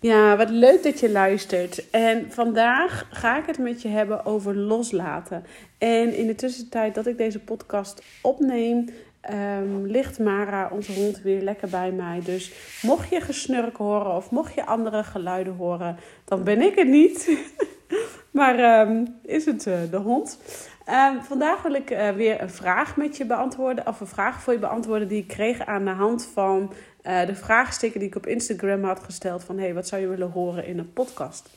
Ja, wat leuk dat je luistert. En vandaag ga ik het met je hebben over loslaten. En in de tussentijd dat ik deze podcast opneem, um, ligt Mara, onze hond, weer lekker bij mij. Dus mocht je gesnurk horen of mocht je andere geluiden horen, dan ben ik het niet. maar um, is het uh, de hond. Um, vandaag wil ik uh, weer een vraag met je beantwoorden, of een vraag voor je beantwoorden die ik kreeg aan de hand van uh, de vraagstukken die ik op Instagram had gesteld van hey, wat zou je willen horen in een podcast?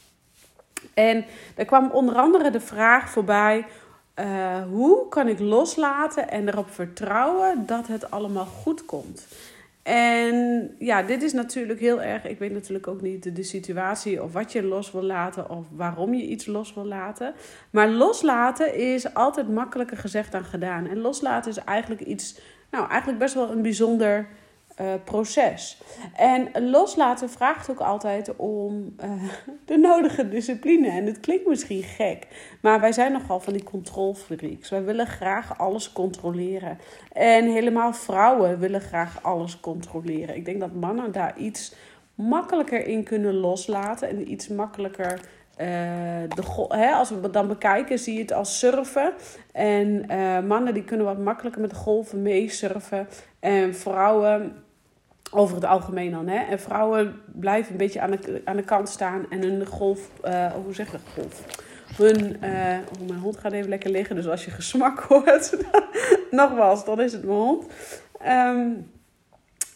En er kwam onder andere de vraag voorbij: uh, hoe kan ik loslaten en erop vertrouwen dat het allemaal goed komt? En ja, dit is natuurlijk heel erg. Ik weet natuurlijk ook niet de, de, situatie of wat je los wil laten of waarom je iets los wil laten. Maar loslaten is altijd makkelijker gezegd dan gedaan. En loslaten is eigenlijk iets, nou, eigenlijk best wel een bijzonder uh, proces. En loslaten vraagt ook altijd om uh, de nodige discipline. En het klinkt misschien gek, maar wij zijn nogal van die controlfreaks. Wij willen graag alles controleren. En helemaal vrouwen willen graag alles controleren. Ik denk dat mannen daar iets makkelijker in kunnen loslaten en iets makkelijker. Uh, de, hè, als we dan bekijken, zie je het als surfen. En mannen die kunnen wat makkelijker met golven meesurfen. En vrouwen over het algemeen dan. Hè? En vrouwen blijven een beetje aan de, aan de kant staan en hun golf, uh, hoe zeg je golf? Hun, uh, oh, mijn hond gaat even lekker liggen, dus als je gesmak hoort, nogmaals, dan is het mijn hond. Um,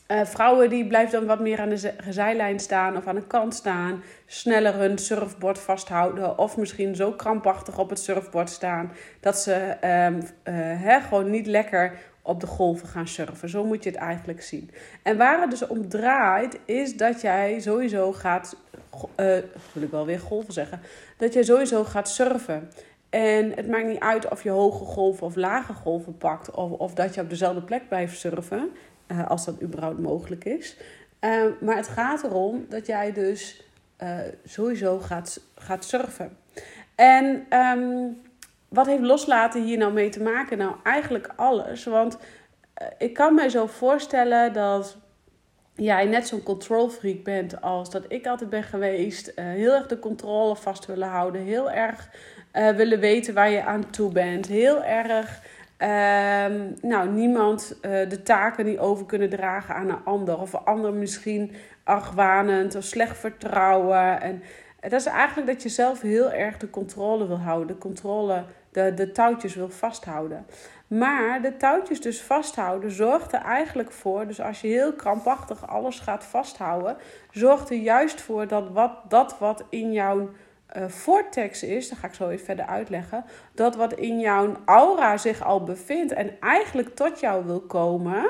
uh, vrouwen die blijven dan wat meer aan de zijlijn staan of aan de kant staan. Sneller hun surfboard vasthouden. Of misschien zo krampachtig op het surfboard staan. Dat ze hè, gewoon niet lekker op de golven gaan surfen. Zo moet je het eigenlijk zien. En waar het dus om draait, is dat jij sowieso gaat. Uh, wil ik wel weer golven zeggen. Dat jij sowieso gaat surfen. En het maakt niet uit of je hoge golven of lage golven pakt. Of, of dat je op dezelfde plek blijft surfen. Uh, als dat überhaupt mogelijk is. Uh, maar het gaat erom dat jij dus sowieso gaat, gaat surfen. En um, wat heeft loslaten hier nou mee te maken? Nou, eigenlijk alles. Want uh, ik kan mij zo voorstellen dat jij net zo'n control freak bent als dat ik altijd ben geweest. Uh, heel erg de controle vast willen houden. Heel erg uh, willen weten waar je aan toe bent. Heel erg. Uh, nou, niemand de taken niet over kunnen dragen aan een ander. Of een ander misschien argwanend of slecht vertrouwen. En dat is eigenlijk dat je zelf heel erg de controle wil houden. De controle de, de touwtjes wil vasthouden. Maar de touwtjes dus vasthouden zorgt er eigenlijk voor, dus als je heel krampachtig alles gaat vasthouden, zorgt er juist voor dat wat, dat wat in jouw uh, vortex is, dat ga ik zo even verder uitleggen, dat wat in jouw aura zich al bevindt en eigenlijk tot jou wil komen,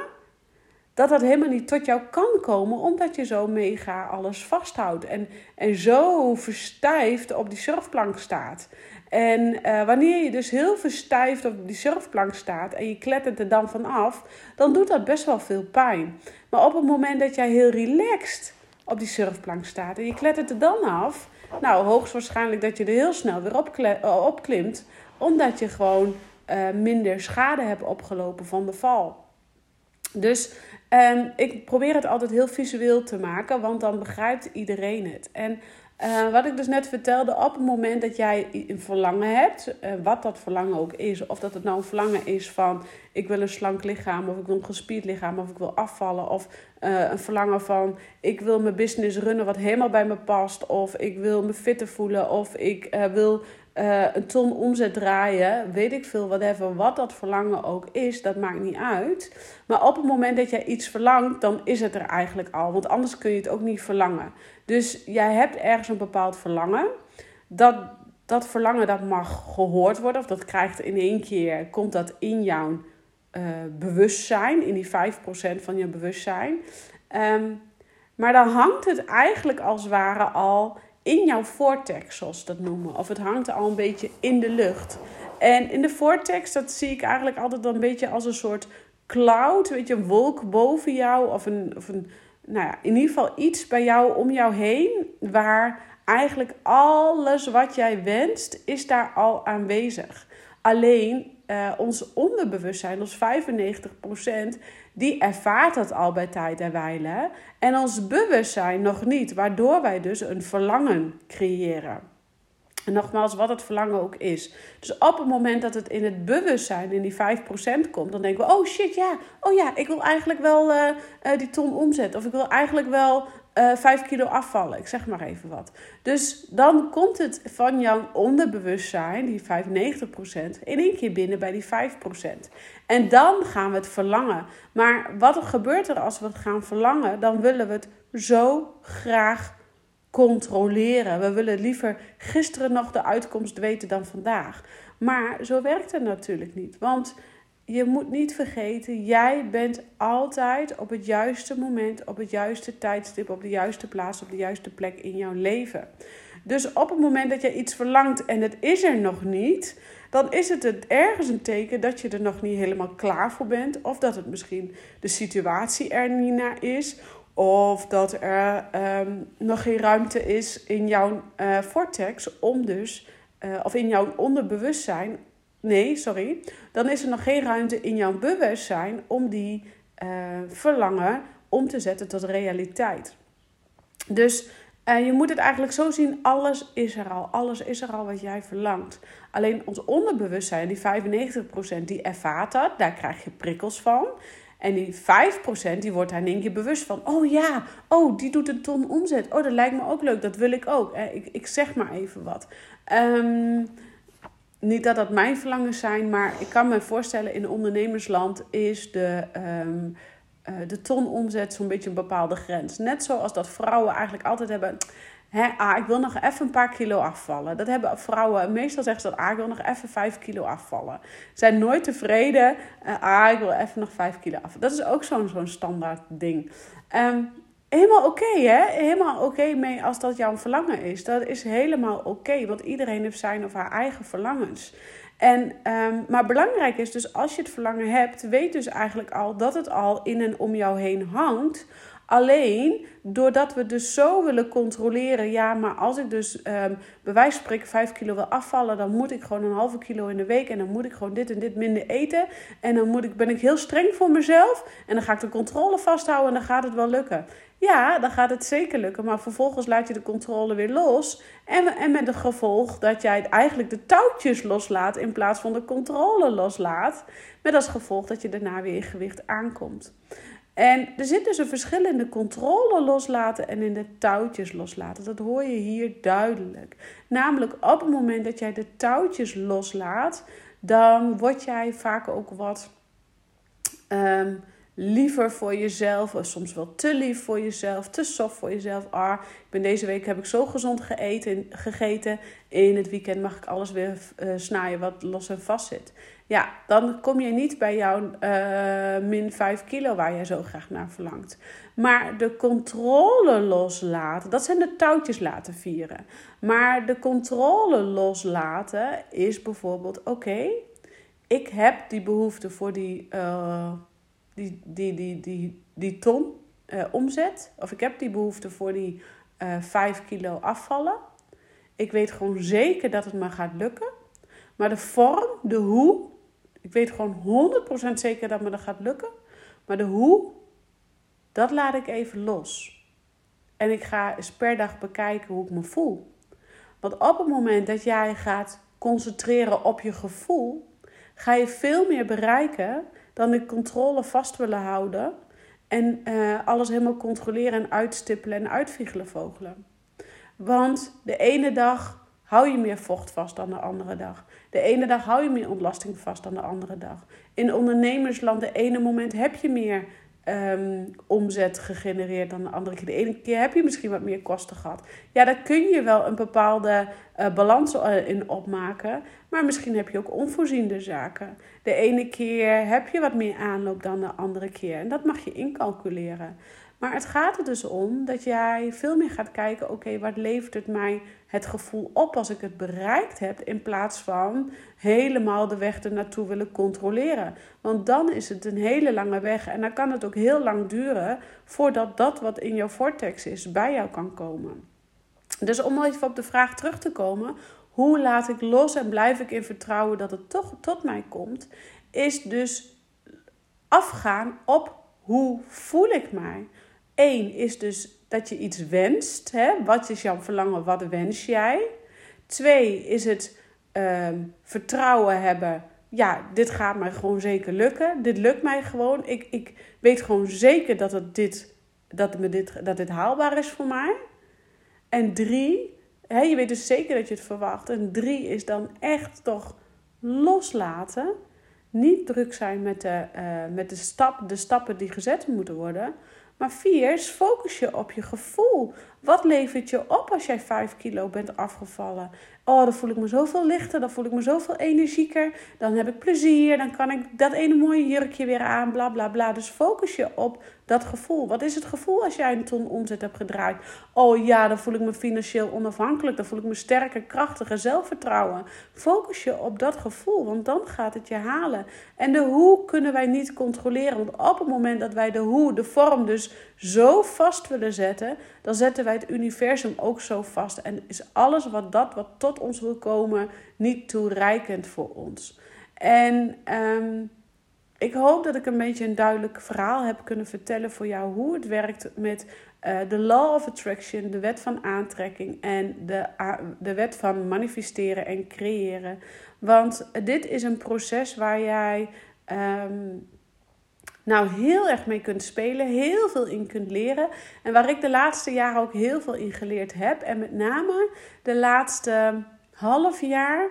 dat dat helemaal niet tot jou kan komen, omdat je zo mega alles vasthoudt en, en zo verstijfd op die surfplank staat. En uh, wanneer je dus heel verstijfd op die surfplank staat en je klettert er dan vanaf, dan doet dat best wel veel pijn. Maar op het moment dat jij heel relaxed op die surfplank staat en je klettert er dan af, nou hoogstwaarschijnlijk dat je er heel snel weer op uh, opklimt, omdat je gewoon uh, minder schade hebt opgelopen van de val. Dus um, ik probeer het altijd heel visueel te maken, want dan begrijpt iedereen het. En uh, wat ik dus net vertelde, op het moment dat jij een verlangen hebt, uh, wat dat verlangen ook is, of dat het nou een verlangen is van ik wil een slank lichaam, of ik wil een gespierd lichaam, of ik wil afvallen, of uh, een verlangen van ik wil mijn business runnen wat helemaal bij me past, of ik wil me fitter voelen, of ik wil een ton omzet draaien, weet ik veel, whatever, wat dat verlangen ook is, dat maakt niet uit. Maar op het moment dat jij iets verlangt, dan is het er eigenlijk al, want anders kun je het ook niet verlangen. Dus jij hebt ergens een bepaald verlangen. Dat, dat verlangen dat mag gehoord worden, of dat krijgt in één keer, komt dat in jouw uh, bewustzijn, in die 5% van je bewustzijn. Um, maar dan hangt het eigenlijk als het ware al in jouw vortex, zoals ze dat noemen. Of het hangt al een beetje in de lucht. En in de vortex, dat zie ik eigenlijk altijd een beetje als een soort cloud, weet je, een wolk boven jou of een, of een nou ja, in ieder geval iets bij jou om jou heen waar eigenlijk alles wat jij wenst, is daar al aanwezig. Alleen uh, ons onderbewustzijn, ons 95%, die ervaart dat al bij tijd en wijle. En ons bewustzijn nog niet, waardoor wij dus een verlangen creëren. En nogmaals, wat het verlangen ook is. Dus op het moment dat het in het bewustzijn, in die 5% komt, dan denken we: oh shit, ja, oh ja, ik wil eigenlijk wel uh, uh, die ton omzetten. Of ik wil eigenlijk wel eh, 5 kilo afvallen. Ik zeg maar even wat. Dus dan komt het van jouw onderbewustzijn, die 95%, in één keer binnen bij die 5%. En dan gaan we het verlangen. Maar wat gebeurt er als we het gaan verlangen? Dan willen we het zo graag controleren. We willen liever gisteren nog de uitkomst weten dan vandaag. Maar zo werkt het natuurlijk niet. Want je moet niet vergeten, jij bent altijd op het juiste moment, op het juiste tijdstip, op de juiste plaats, op de juiste plek in jouw leven. Dus op het moment dat je iets verlangt en het is er nog niet, dan is het, ergens een teken dat je er nog niet helemaal klaar voor bent. Of dat het misschien de situatie er niet naar is. Of dat er um, nog geen ruimte is in jouw uh, vortex om dus, uh, of in jouw onderbewustzijn. Nee, sorry. Dan is er nog geen ruimte in jouw bewustzijn om die uh, verlangen om te zetten tot realiteit. Dus je moet het eigenlijk zo zien: alles is er al. Alles is er al wat jij verlangt. Alleen ons onderbewustzijn, die 95%, die ervaart dat. Daar krijg je prikkels van. En die 5% die wordt daar in één keer bewust van. Oh ja, oh die doet een ton omzet. Oh dat lijkt me ook leuk, dat wil ik ook. Ik, ik zeg maar even wat. Um, niet dat dat mijn verlangens zijn, maar ik kan me voorstellen in ondernemersland is de, um, de ton omzet zo'n beetje een bepaalde grens. Net zoals dat vrouwen eigenlijk altijd hebben Hè, ah, ik wil nog even een paar kilo afvallen. Dat hebben vrouwen. Meestal zeggen ze dat. Ah, ik wil nog even 5 kilo afvallen. Zijn nooit tevreden. Uh, ah, ik wil even nog 5 kilo afvallen. Dat is ook zo'n zo'n standaard ding. Um, helemaal oké, hè? Helemaal oké mee als dat jouw verlangen is. Dat is helemaal oké. want iedereen heeft zijn of haar eigen verlangens. En, um, maar belangrijk is dus als je het verlangen hebt, weet dus eigenlijk al dat het al in en om jou heen hangt Alleen doordat we dus zo willen controleren, ja, maar als ik dus um, bij wijze van spreken 5 kilo wil afvallen, dan moet ik gewoon een halve kilo in de week en dan moet ik gewoon dit en dit minder eten. En dan moet ik, ben ik heel streng voor mezelf en dan ga ik de controle vasthouden en dan gaat het wel lukken. Ja, dan gaat het zeker lukken, maar vervolgens laat je de controle weer los. En, en met het gevolg dat jij eigenlijk de touwtjes loslaat in plaats van de controle loslaat. Met als gevolg dat je daarna weer in gewicht aankomt. En er zit dus een verschil in de controle loslaten en in de touwtjes loslaten. Dat hoor je hier duidelijk. Namelijk op het moment dat jij de touwtjes loslaat, dan word jij vaak ook wat um, liever voor jezelf. Of soms wel te lief voor jezelf, te soft voor jezelf. Ah, ik ben deze week heb ik zo gezond gegeten. In het weekend mag ik alles weer uh, snijden wat los en vast zit. Ja, dan kom je niet bij jouw uh, min 5 kilo waar je zo graag naar verlangt. Maar de controle loslaten, dat zijn de touwtjes laten vieren. Maar de controle loslaten is bijvoorbeeld: oké, ik heb die behoefte voor die, uh, die, die, die, die, die ton uh, omzet. Of ik heb die behoefte voor die 5 kilo afvallen. Ik weet gewoon zeker dat het me gaat lukken. Maar de vorm, de hoe, ik weet gewoon 100% zeker dat me dat gaat lukken. Maar de hoe, dat laat ik even los. En ik ga eens per dag bekijken hoe ik me voel. Want op het moment dat jij gaat concentreren op je gevoel, ga je veel meer bereiken dan de controle vast willen houden en uh, alles helemaal controleren en uitstippelen en uitviegelen vogelen. Want de ene dag hou je meer vocht vast dan de andere dag. De ene dag hou je meer ontlasting vast dan de andere dag. In ondernemersland, de ene moment heb je meer um, omzet gegenereerd dan de andere keer. De ene keer heb je misschien wat meer kosten gehad. Ja, daar kun je wel een bepaalde uh, balans eh, in opmaken. Maar misschien heb je ook onvoorziende zaken. De ene keer heb je wat meer aanloop dan de andere keer. En dat mag je incalculeren. Maar het gaat er dus om dat jij veel meer gaat kijken: oké, wat levert het mij het gevoel op als ik het bereikt heb, in plaats van helemaal de weg er naartoe willen controleren. Want dan is het een hele lange weg en dan kan het ook heel lang duren voordat dat wat in jouw vortex is bij jou kan komen. Dus om even op de vraag terug te komen: hoe laat ik los en blijf ik in vertrouwen dat het toch tot mij komt, is dus afgaan op hoe voel ik mij. Eén is dus dat je iets wenst. Hè? Wat is jouw verlangen? Wat wens jij? Twee is het ehm, vertrouwen hebben. Ja, dit gaat mij gewoon zeker lukken. Dit lukt mij gewoon. Ik, ik weet gewoon zeker dat, het dit, dat, me dit, dat dit haalbaar is voor mij. En drie, hè, je weet dus zeker dat je het verwacht. En drie is dan echt toch loslaten. Niet druk zijn met de, uh, met de, stap, de stappen die gezet moeten worden. Maar vier, focus je op je gevoel. Wat levert je op als jij 5 kilo bent afgevallen? Oh, dan voel ik me zoveel lichter, dan voel ik me zoveel energieker. Dan heb ik plezier, dan kan ik dat ene mooie jurkje weer aan, bla bla bla. Dus focus je op dat gevoel. Wat is het gevoel als jij een ton omzet hebt gedraaid? Oh ja, dan voel ik me financieel onafhankelijk. Dan voel ik me sterker, krachtiger, zelfvertrouwen. Focus je op dat gevoel, want dan gaat het je halen. En de hoe kunnen wij niet controleren. Want op het moment dat wij de hoe, de vorm dus zo vast willen zetten, dan zetten wij het universum ook zo vast. En is alles wat dat wat tot ons wil komen niet toereikend voor ons. En um, ik hoop dat ik een beetje een duidelijk verhaal heb kunnen vertellen voor jou hoe het werkt met uh, de Law of Attraction, de wet van aantrekking en de, de wet van manifesteren en creëren. Want dit is een proces waar jij um, nou heel erg mee kunt spelen, heel veel in kunt leren. En waar ik de laatste jaren ook heel veel in geleerd heb. En met name de laatste half jaar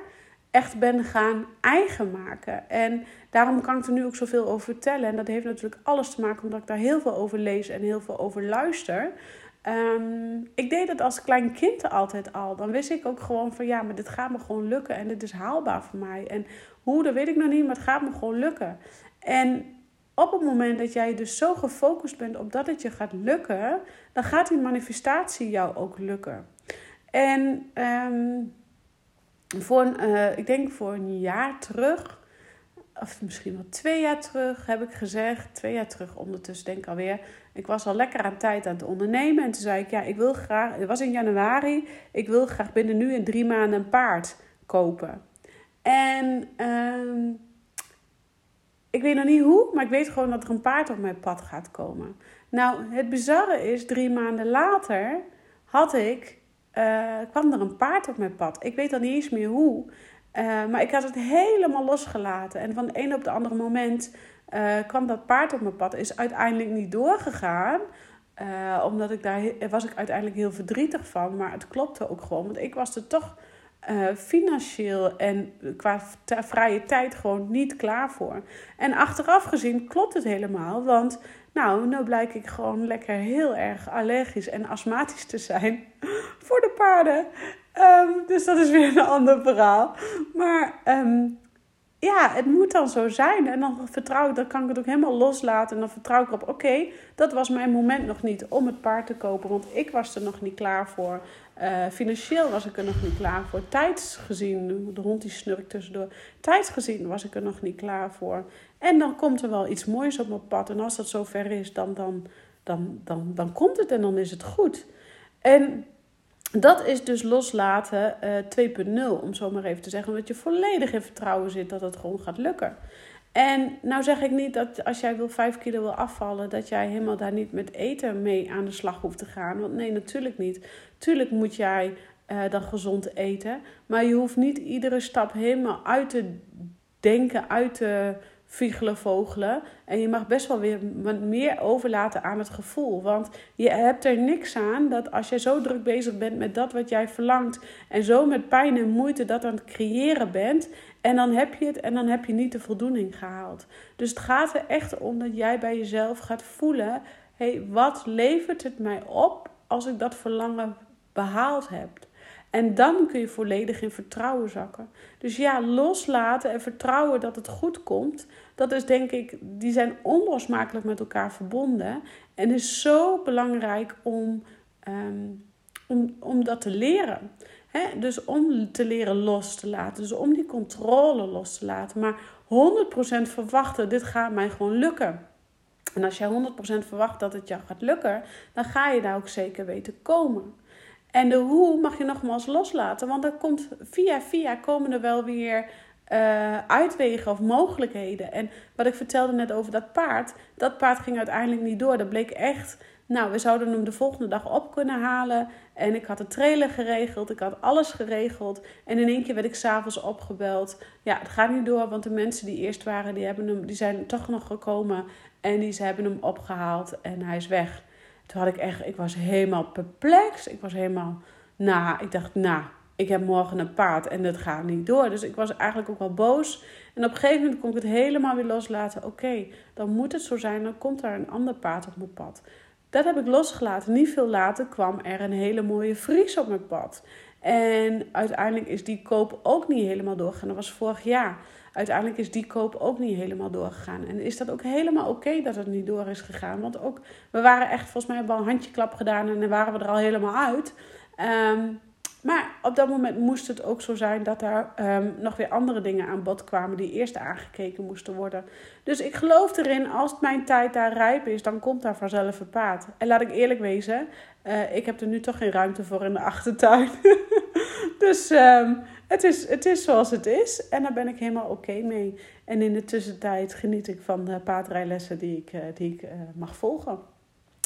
echt ben gaan eigen maken. En daarom kan ik er nu ook zoveel over vertellen. En dat heeft natuurlijk alles te maken omdat ik daar heel veel over lees en heel veel over luister. Um, ik deed het als klein kind altijd al. Dan wist ik ook gewoon van ja, maar dit gaat me gewoon lukken en dit is haalbaar voor mij. En hoe, dat weet ik nog niet, maar het gaat me gewoon lukken. En op het moment dat jij dus zo gefocust bent op dat het je gaat lukken, dan gaat die manifestatie jou ook lukken. En um, voor een, uh, ik denk voor een jaar terug, of misschien wel twee jaar terug, heb ik gezegd, twee jaar terug ondertussen denk ik alweer, ik was al lekker aan tijd aan het ondernemen. En toen zei ik, ja, ik wil graag, het was in januari, ik wil graag binnen nu in drie maanden een paard kopen. En uh, ik weet nog niet hoe, maar ik weet gewoon dat er een paard op mijn pad gaat komen. Nou, het bizarre is, drie maanden later had ik uh, kwam er een paard op mijn pad. Ik weet dan niet eens meer hoe. Uh, maar ik had het helemaal losgelaten. En van de ene op de andere moment uh, kwam dat paard op mijn pad. Is uiteindelijk niet doorgegaan. omdat ik daar was ik uiteindelijk heel verdrietig van. Maar het klopte ook gewoon. Want ik was er toch financieel en qua vrije tijd gewoon niet klaar voor. En achteraf gezien klopt het helemaal. Want nou, nu blijk ik gewoon lekker heel erg allergisch en astmatisch te zijn voor de paarden. Um, dus dat is weer een ander verhaal. Maar um, ja, het moet dan zo zijn. En dan vertrouw ik, dan kan ik het ook helemaal loslaten. En dan vertrouw ik op, oké, dat was mijn moment nog niet om het paard te kopen. Want ik was er nog niet klaar voor. Uh, financieel was ik er nog niet klaar voor. Tijdsgezien, de hond die snurkt tussendoor. Tijdsgezien was ik er nog niet klaar voor. En dan komt er wel iets moois op mijn pad. En als dat zover is, dan, dan, dan, dan, dan komt het en dan is het goed. En dat is dus loslaten uh, eh, 2.0, om zo maar even te zeggen. Omdat je volledig in vertrouwen zit dat het gewoon gaat lukken. En nou zeg ik niet dat als jij wil 5 kilo wil afvallen, dat jij helemaal daar niet met eten mee aan de slag hoeft te gaan. Want nee, natuurlijk niet. Tuurlijk moet jij uh, dan gezond eten. Maar je hoeft niet iedere stap helemaal uit te denken, uit te viegelen, vogelen. En je mag best wel weer wat meer overlaten aan het gevoel. Want je hebt er niks aan dat als je zo druk bezig bent met dat wat jij verlangt. En zo met pijn en moeite dat aan het creëren bent. En dan heb je het en dan heb je niet de voldoening gehaald. Dus het gaat er echt om dat jij bij jezelf gaat voelen: hey, wat levert het mij op als ik dat verlangen behaald heb? En dan kun je volledig in vertrouwen zakken. Dus ja, loslaten en vertrouwen dat het goed komt, dat is denk ik, die zijn onlosmakelijk met elkaar verbonden. En is zo belangrijk om, ehm, om, om dat te leren. Dus om te leren los te laten. Dus om die controle los te laten. Maar 100% verwachten, dit gaat mij gewoon lukken. En als jij 100% verwacht dat het jou gaat lukken, dan ga je daar ook zeker weten komen. En de hoe mag je nogmaals loslaten, want er komt via via komen er wel weer uh, uitwegen of mogelijkheden. En wat ik vertelde net over dat paard, dat paard ging uiteindelijk niet door. Dat bleek echt, nou, we zouden hem de volgende dag op kunnen halen. En ik had de trailer geregeld, ik had alles geregeld. En in één keer werd ik s'avonds opgebeld. Ja, het gaat niet door, want de mensen die eerst waren, die, hebben hem, die zijn toch nog gekomen. En die ze hebben hem opgehaald en hij is weg. Toen had ik echt, ik was helemaal perplex. Ik was helemaal, nou, ik dacht, nou, ik heb morgen een paard en dat gaat niet door. Dus ik was eigenlijk ook wel boos. En op een gegeven moment kon ik het helemaal weer loslaten. Oké, dan moet het zo zijn, dan komt er een ander paard op mijn pad. Dat heb ik losgelaten. Niet veel later kwam er een hele mooie Fries op mijn pad. En uiteindelijk is die koop ook niet helemaal doorgegaan. Dat was vorig jaar. Uiteindelijk is die koop ook niet helemaal doorgegaan. En is dat ook helemaal oké dat het niet door is gegaan? Want ook, we waren echt, volgens mij hebben we al handjeklap gedaan en dan waren we er al helemaal uit. Um, maar op dat moment moest het ook zo zijn dat er um, nog weer andere dingen aan bod kwamen die eerst aangekeken moesten worden. Dus ik geloof erin, als mijn tijd daar rijp is, dan komt daar vanzelf een paard. En laat ik eerlijk wezen, uh, ik heb er nu toch geen ruimte voor in de achtertuin. dus um, het, is, het is zoals het is en daar ben ik helemaal oké mee. En in de tussentijd geniet ik van de paardrijlessen die ik, uh, die ik uh, mag volgen.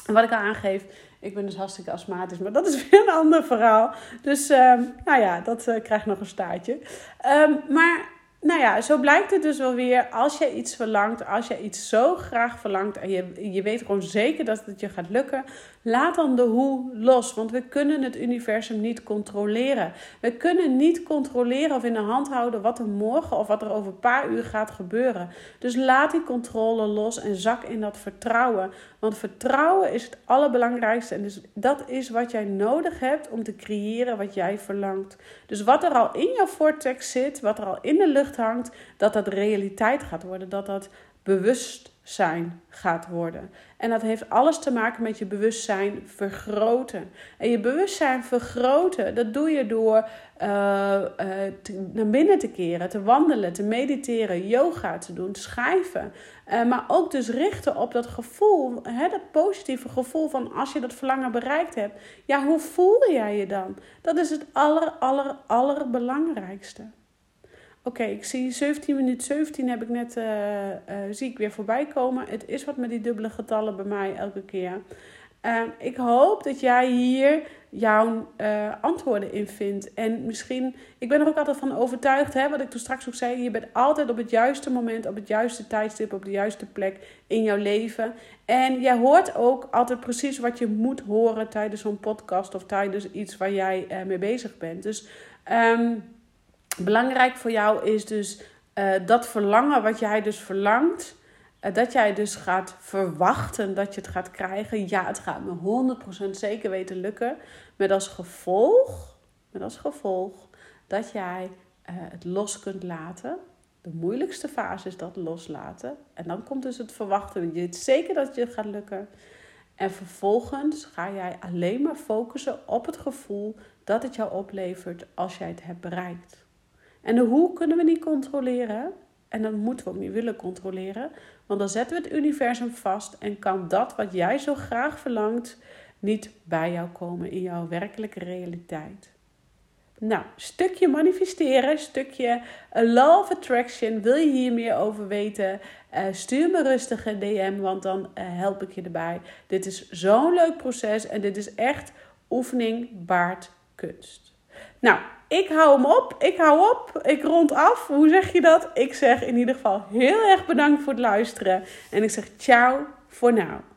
En wat ik al aangeef, ik ben dus hartstikke astmatisch, maar dat is weer een ander verhaal. Dus um, nou ja, dat uh, krijgt nog een staartje. Um, maar nou ja, zo blijkt het dus wel weer. Als je iets verlangt, als je iets zo graag verlangt en je, je weet gewoon zeker dat het je gaat lukken, laat dan de hoe los. Want we kunnen het universum niet controleren. We kunnen niet controleren of in de hand houden wat er morgen of wat er over een paar uur gaat gebeuren. Dus laat die controle los en zak in dat vertrouwen. Want vertrouwen is het allerbelangrijkste. En dus dat is wat jij nodig hebt om te creëren wat jij verlangt. Dus wat er al in jouw vortex zit, wat er al in de lucht hangt, dat dat realiteit gaat worden. Dat dat bewustzijn gaat worden. En dat heeft alles te maken met je bewustzijn vergroten. En je bewustzijn vergroten, dat doe je door uh, te, naar binnen te keren, te wandelen, te mediteren, yoga te doen, te schrijven. Uh, maar ook dus richten op dat gevoel, hè, dat positieve gevoel van als je dat verlangen bereikt hebt. Ja, hoe voelde jij je dan? Dat is het aller, aller, allerbelangrijkste. Oké, ik zie 17 minuten 17 heb ik net uh, uh, zie ik weer voorbij komen. Het is wat met die dubbele getallen bij mij elke keer. Uh, ik hoop dat jij hier jouw antwoorden in vindt. En misschien, ik ben er ook altijd van overtuigd, hè, wat ik toen straks ook zei. Je bent altijd op het juiste moment, op het juiste tijdstip, op de juiste plek in jouw leven. En jij hoort ook altijd precies wat je moet horen tijdens zo'n podcast of tijdens iets waar jij mee bezig bent. Dus. Um, belangrijk voor jou is dus uh, dat verlangen wat jij dus verlangt. Uh, dat jij dus gaat verwachten dat je het gaat krijgen. Ja, het gaat me 100% zeker weten lukken. Met als gevolg, met als gevolg dat jij uh, het los kunt laten. De moeilijkste fase is dat loslaten. En dan komt dus het verwachten. Je weet zeker dat je het gaat lukken. En vervolgens ga jij alleen maar focussen op het gevoel dat het jou oplevert als jij het hebt bereikt. En hoe kunnen we niet controleren. En dat moeten we ook niet willen controleren. Want dan zetten we het universum vast en kan dat wat jij zo graag verlangt niet bij jou komen in jouw werkelijke realiteit. Nou, stukje manifesteren, stukje law of attraction. Wil je hier meer over weten? Uh, stuur me rustig een DM, want dan uh, help ik je erbij. Dit is zo'n leuk proces en dit is echt oefening baard kunst. Nou, ik hou hem op. Ik hou op. Ik rond af. Hoe zeg je dat? Ik zeg in ieder geval heel erg bedankt voor het luisteren. En ik zeg ciao voor nu.